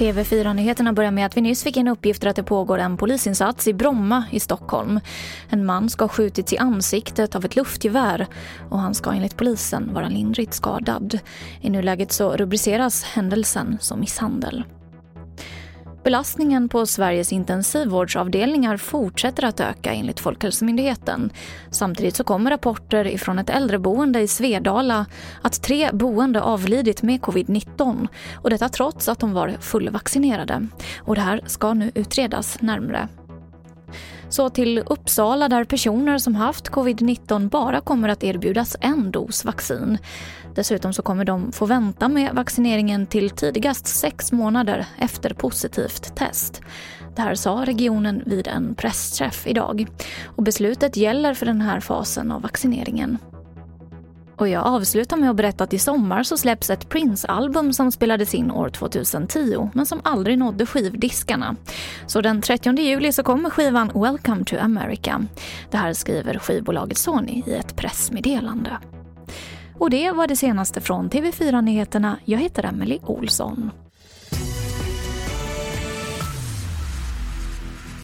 TV4-nyheterna börjar med att vi nyss fick in uppgifter att det pågår en polisinsats i Bromma i Stockholm. En man ska ha skjutits i ansiktet av ett luftgevär och han ska enligt polisen vara lindrigt skadad. I nuläget så rubriceras händelsen som misshandel. Belastningen på Sveriges intensivvårdsavdelningar fortsätter att öka enligt Folkhälsomyndigheten. Samtidigt så kommer rapporter ifrån ett äldreboende i Svedala att tre boende avlidit med covid-19 och detta trots att de var fullvaccinerade. Och det här ska nu utredas närmre. Så till Uppsala där personer som haft covid-19 bara kommer att erbjudas en dos vaccin. Dessutom så kommer de få vänta med vaccineringen till tidigast sex månader efter positivt test. Det här sa regionen vid en pressträff idag. Och beslutet gäller för den här fasen av vaccineringen. Och jag avslutar med att berätta att i sommar så släpps ett Prince-album som spelades in år 2010 men som aldrig nådde skivdiskarna. Så den 30 juli så kommer skivan Welcome to America. Det här skriver skivbolaget Sony i ett pressmeddelande. Och det var det senaste från TV4 Nyheterna. Jag heter Emily Olsson.